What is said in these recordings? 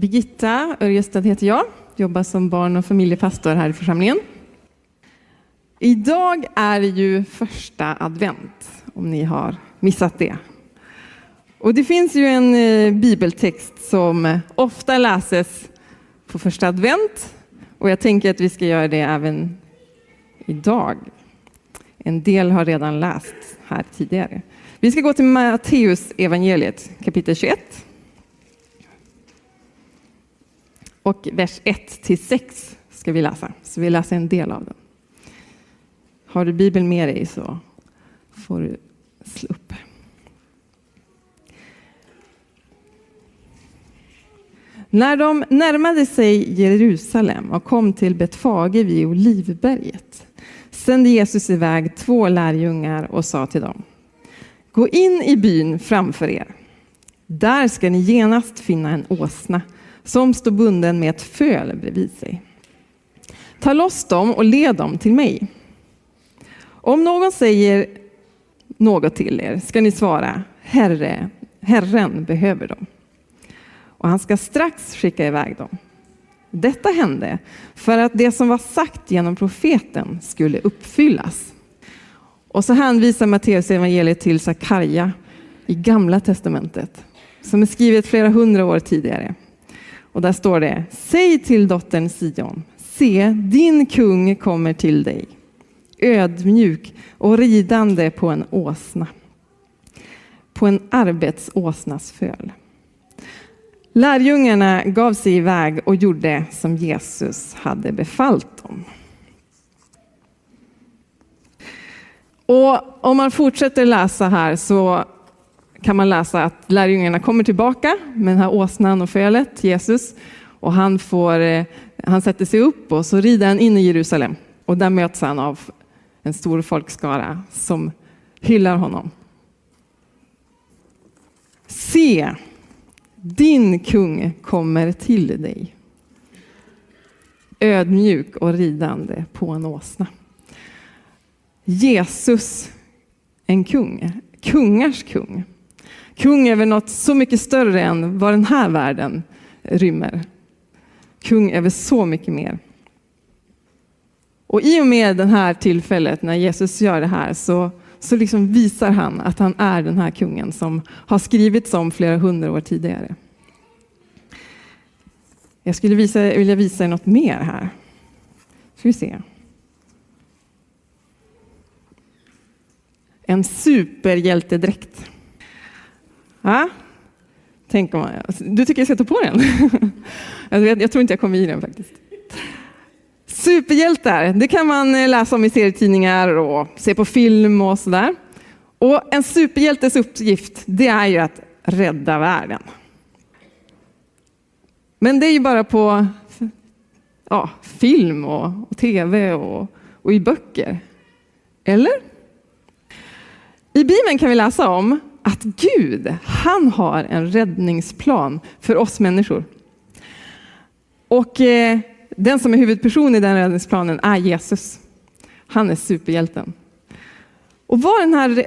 Birgitta Örjestad heter jag, jobbar som barn och familjepastor här i församlingen. Idag är ju första advent, om ni har missat det. Och det finns ju en eh, bibeltext som ofta läses på första advent och jag tänker att vi ska göra det även idag. En del har redan läst här tidigare. Vi ska gå till Matteus evangeliet kapitel 21. Och vers 1 till 6 ska vi läsa, så vi läser en del av den. Har du Bibeln med dig så får du slå upp. När de närmade sig Jerusalem och kom till Betfage vid Olivberget sände Jesus iväg två lärjungar och sa till dem Gå in i byn framför er. Där ska ni genast finna en åsna som står bunden med ett föl bredvid sig. Ta loss dem och led dem till mig. Om någon säger något till er ska ni svara Herre, Herren behöver dem. Och han ska strax skicka iväg dem. Detta hände för att det som var sagt genom profeten skulle uppfyllas. Och så hänvisar Matteus evangeliet till Sakarja i Gamla testamentet som är skrivet flera hundra år tidigare. Och där står det, säg till dottern Sion, se din kung kommer till dig, ödmjuk och ridande på en åsna, på en arbetsåsnas föl. Lärjungarna gav sig iväg och gjorde som Jesus hade befallt dem. Och om man fortsätter läsa här så kan man läsa att lärjungarna kommer tillbaka med den här åsnan och fölet, Jesus. Och han, får, eh, han sätter sig upp och så rider han in i Jerusalem. Och där möts han av en stor folkskara som hyllar honom. Se, din kung kommer till dig. Ödmjuk och ridande på en åsna. Jesus, en kung, kungars kung. Kung över något så mycket större än vad den här världen rymmer. Kung över så mycket mer. Och i och med det här tillfället när Jesus gör det här så, så liksom visar han att han är den här kungen som har skrivits om flera hundra år tidigare. Jag skulle visa, vilja visa er något mer här. Ska vi se. En superhjältedräkt. Va? Tänk om man, du tycker jag ska ta på den? jag, jag tror inte jag kommer i den faktiskt. Superhjältar, det kan man eh, läsa om i serietidningar och se på film och sådär. Och en superhjältes uppgift, det är ju att rädda världen. Men det är ju bara på ja, film och, och tv och, och i böcker. Eller? I Bibeln kan vi läsa om att Gud, han har en räddningsplan för oss människor. Och eh, den som är huvudperson i den räddningsplanen är Jesus. Han är superhjälten. Och vad den här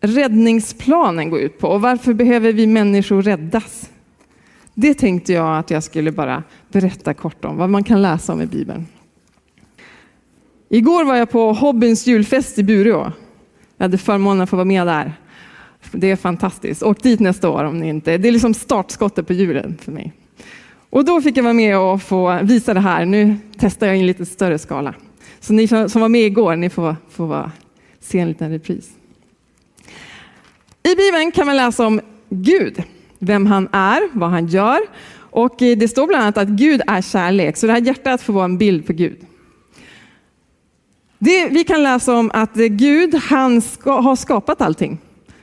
räddningsplanen går ut på och varför behöver vi människor räddas? Det tänkte jag att jag skulle bara berätta kort om, vad man kan läsa om i Bibeln. Igår var jag på Hobbyns julfest i Bureå. Jag hade förmånen att få vara med där. Det är fantastiskt. Åk dit nästa år om ni inte... Det är liksom startskottet på julen för mig. Och då fick jag vara med och få visa det här. Nu testar jag i en lite större skala. Så ni som var med igår, ni får, får se en liten repris. I Bibeln kan man läsa om Gud, vem han är, vad han gör. Och eh, det står bland annat att Gud är kärlek, så det här hjärtat får vara en bild på Gud. Det, vi kan läsa om att Gud han ska, har skapat allting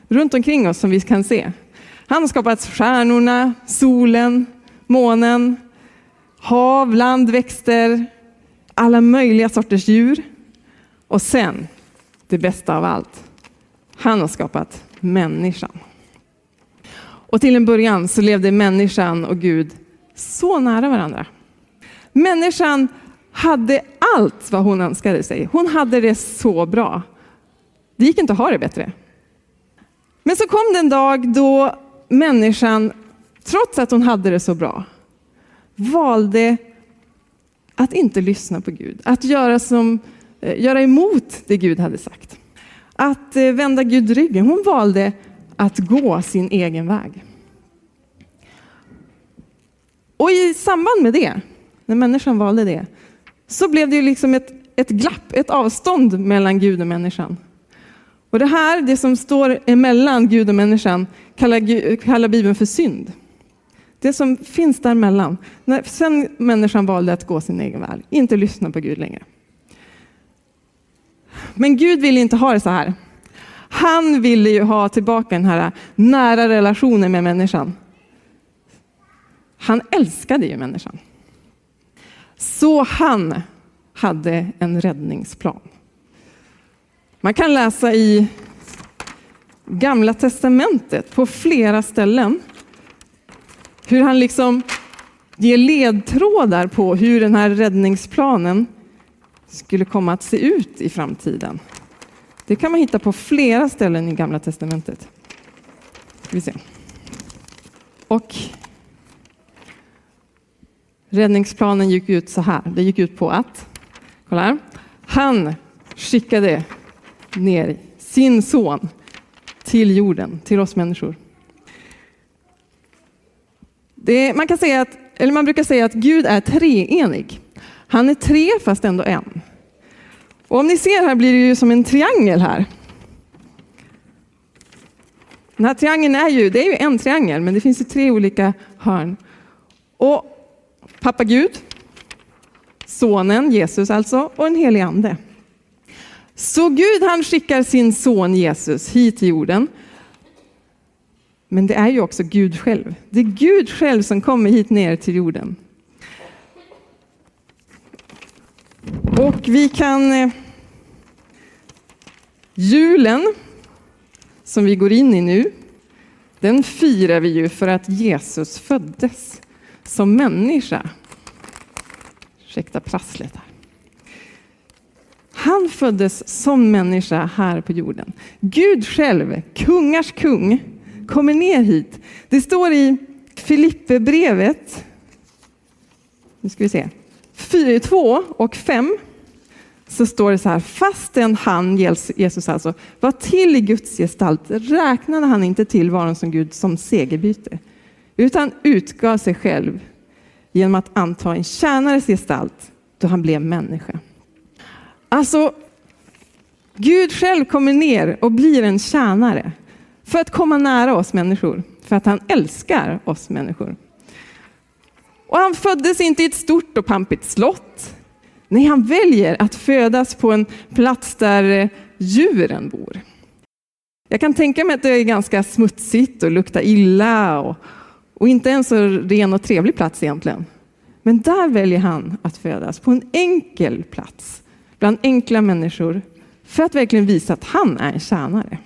runt omkring oss som vi kan se. Han har skapat stjärnorna, solen, månen, hav, land, växter, alla möjliga sorters djur. Och sen, det bästa av allt, han har skapat människan. Och till en början så levde människan och Gud så nära varandra. Människan hade allt vad hon önskade sig. Hon hade det så bra. Det gick inte att ha det bättre. Men så kom det en dag då människan, trots att hon hade det så bra, valde att inte lyssna på Gud, att göra, som, eh, göra emot det Gud hade sagt. Att eh, vända Gud ryggen. Hon valde att gå sin egen väg. Och i samband med det, när människan valde det, så blev det ju liksom ett, ett glapp, ett avstånd mellan Gud och människan. Och det här, det som står emellan Gud och människan, kallar, kallar Bibeln för synd. Det som finns däremellan. När sen människan valde att gå sin egen väg, inte lyssna på Gud längre. Men Gud vill inte ha det så här. Han ville ju ha tillbaka den här nära relationen med människan. Han älskade ju människan. Så han hade en räddningsplan. Man kan läsa i Gamla testamentet på flera ställen hur han liksom ger ledtrådar på hur den här räddningsplanen skulle komma att se ut i framtiden. Det kan man hitta på flera ställen i Gamla testamentet. Ska vi se. Och räddningsplanen gick ut så här. Det gick ut på att, kolla här, han skickade ner sin son till jorden, till oss människor. Det, man, kan säga att, eller man brukar säga att Gud är treenig. Han är tre fast ändå en. Och om ni ser här blir det ju som en triangel här. Den här triangeln är ju, det är ju en triangel, men det finns ju tre olika hörn. Och pappa Gud, sonen Jesus alltså, och en helig ande. Så Gud han skickar sin son Jesus hit till jorden. Men det är ju också Gud själv. Det är Gud själv som kommer hit ner till jorden. Och vi kan... Eh, julen, som vi går in i nu, den firar vi ju för att Jesus föddes som människa. Ursäkta prasslet här. Han föddes som människa här på jorden. Gud själv, kungars kung, kommer ner hit. Det står i Filipperbrevet, nu ska vi se, 4, 2 och 5 så står det så här, fastän han, Jesus alltså, var till i Guds gestalt räknade han inte tillvaron som Gud som segerbyte, utan utgav sig själv genom att anta en tjänares gestalt då han blev människa. Alltså, Gud själv kommer ner och blir en tjänare för att komma nära oss människor, för att han älskar oss människor. Och han föddes inte i ett stort och pampigt slott. Nej, han väljer att födas på en plats där eh, djuren bor. Jag kan tänka mig att det är ganska smutsigt och luktar illa och, och inte en så ren och trevlig plats egentligen. Men där väljer han att födas, på en enkel plats, bland enkla människor, för att verkligen visa att han är en tjänare.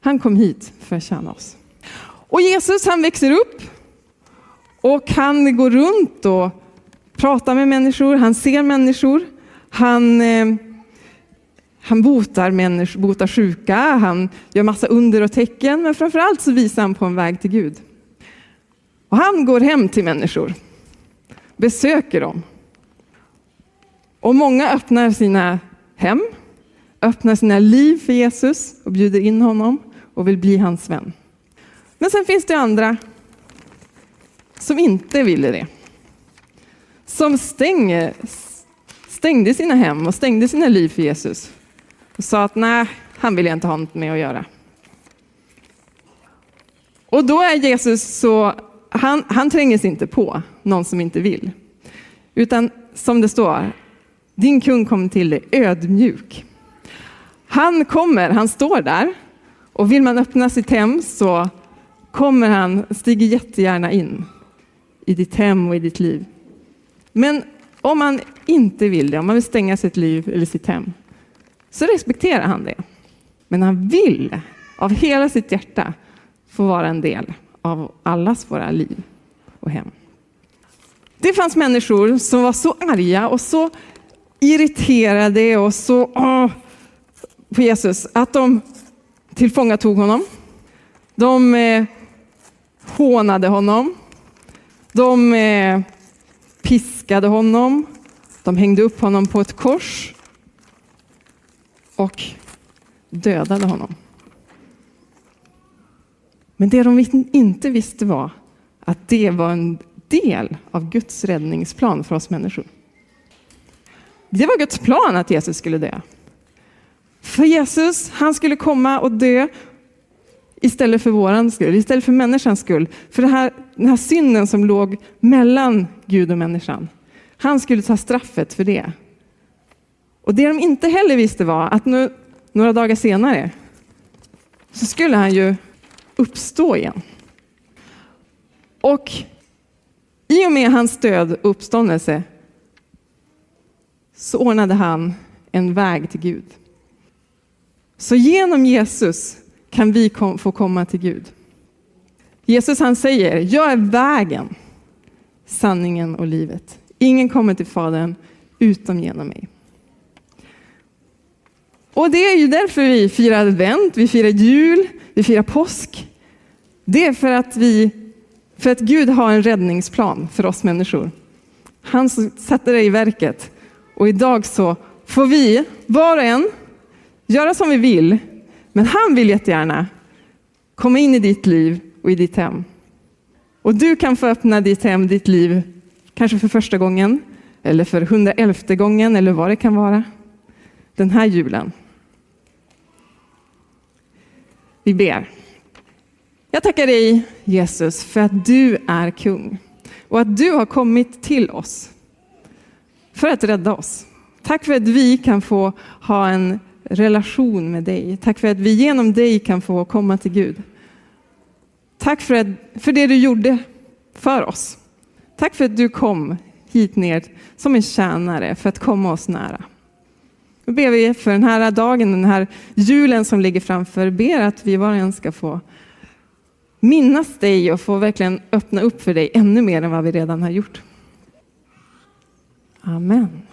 Han kom hit för att tjäna oss. Och Jesus han växer upp och han går runt och pratar med människor, han ser människor, han, eh, han botar, människor, botar sjuka, han gör massa under och tecken, men framför allt så visar han på en väg till Gud. Och han går hem till människor, besöker dem. Och många öppnar sina hem, öppnar sina liv för Jesus och bjuder in honom och vill bli hans vän. Men sen finns det andra som inte ville det. Som stänger, stängde sina hem och stängde sina liv för Jesus. Och sa att nej, han vill jag inte ha något med att göra. Och då är Jesus så, han, han tränger sig inte på någon som inte vill. Utan som det står, din kung kommer till dig ödmjuk. Han kommer, han står där och vill man öppna sitt hem så kommer han, stiger jättegärna in i ditt hem och i ditt liv. Men om man inte vill det, om man vill stänga sitt liv eller sitt hem, så respekterar han det. Men han vill av hela sitt hjärta få vara en del av allas våra liv och hem. Det fanns människor som var så arga och så irriterade och så åh, på Jesus att de tillfångatog honom. De eh, hånade honom. De eh, piskade honom, de hängde upp honom på ett kors och dödade honom. Men det de inte visste var att det var en del av Guds räddningsplan för oss människor. Det var Guds plan att Jesus skulle dö. För Jesus, han skulle komma och dö istället för våran skull, istället för människans skull. För det här, den här synden som låg mellan Gud och människan. Han skulle ta straffet för det. Och det de inte heller visste var att nu, några dagar senare så skulle han ju uppstå igen. Och i och med hans död och uppståndelse så ordnade han en väg till Gud. Så genom Jesus kan vi kom, få komma till Gud. Jesus han säger, jag är vägen, sanningen och livet. Ingen kommer till Fadern utom genom mig. Och det är ju därför vi firar advent, vi firar jul, vi firar påsk. Det är för att, vi, för att Gud har en räddningsplan för oss människor. Han satte det i verket. Och idag så får vi, var och en, göra som vi vill. Men han vill jättegärna komma in i ditt liv och i ditt hem. Och du kan få öppna ditt hem, ditt liv, kanske för första gången, eller för hundraelfte gången, eller vad det kan vara, den här julen. Vi ber. Jag tackar dig Jesus för att du är kung och att du har kommit till oss för att rädda oss. Tack för att vi kan få ha en relation med dig. Tack för att vi genom dig kan få komma till Gud. Tack för, att, för det du gjorde för oss. Tack för att du kom hit ner som en tjänare för att komma oss nära. Nu ber vi för den här dagen, den här julen som ligger framför, ber att vi var och en ska få minnas dig och få verkligen öppna upp för dig ännu mer än vad vi redan har gjort. Amen.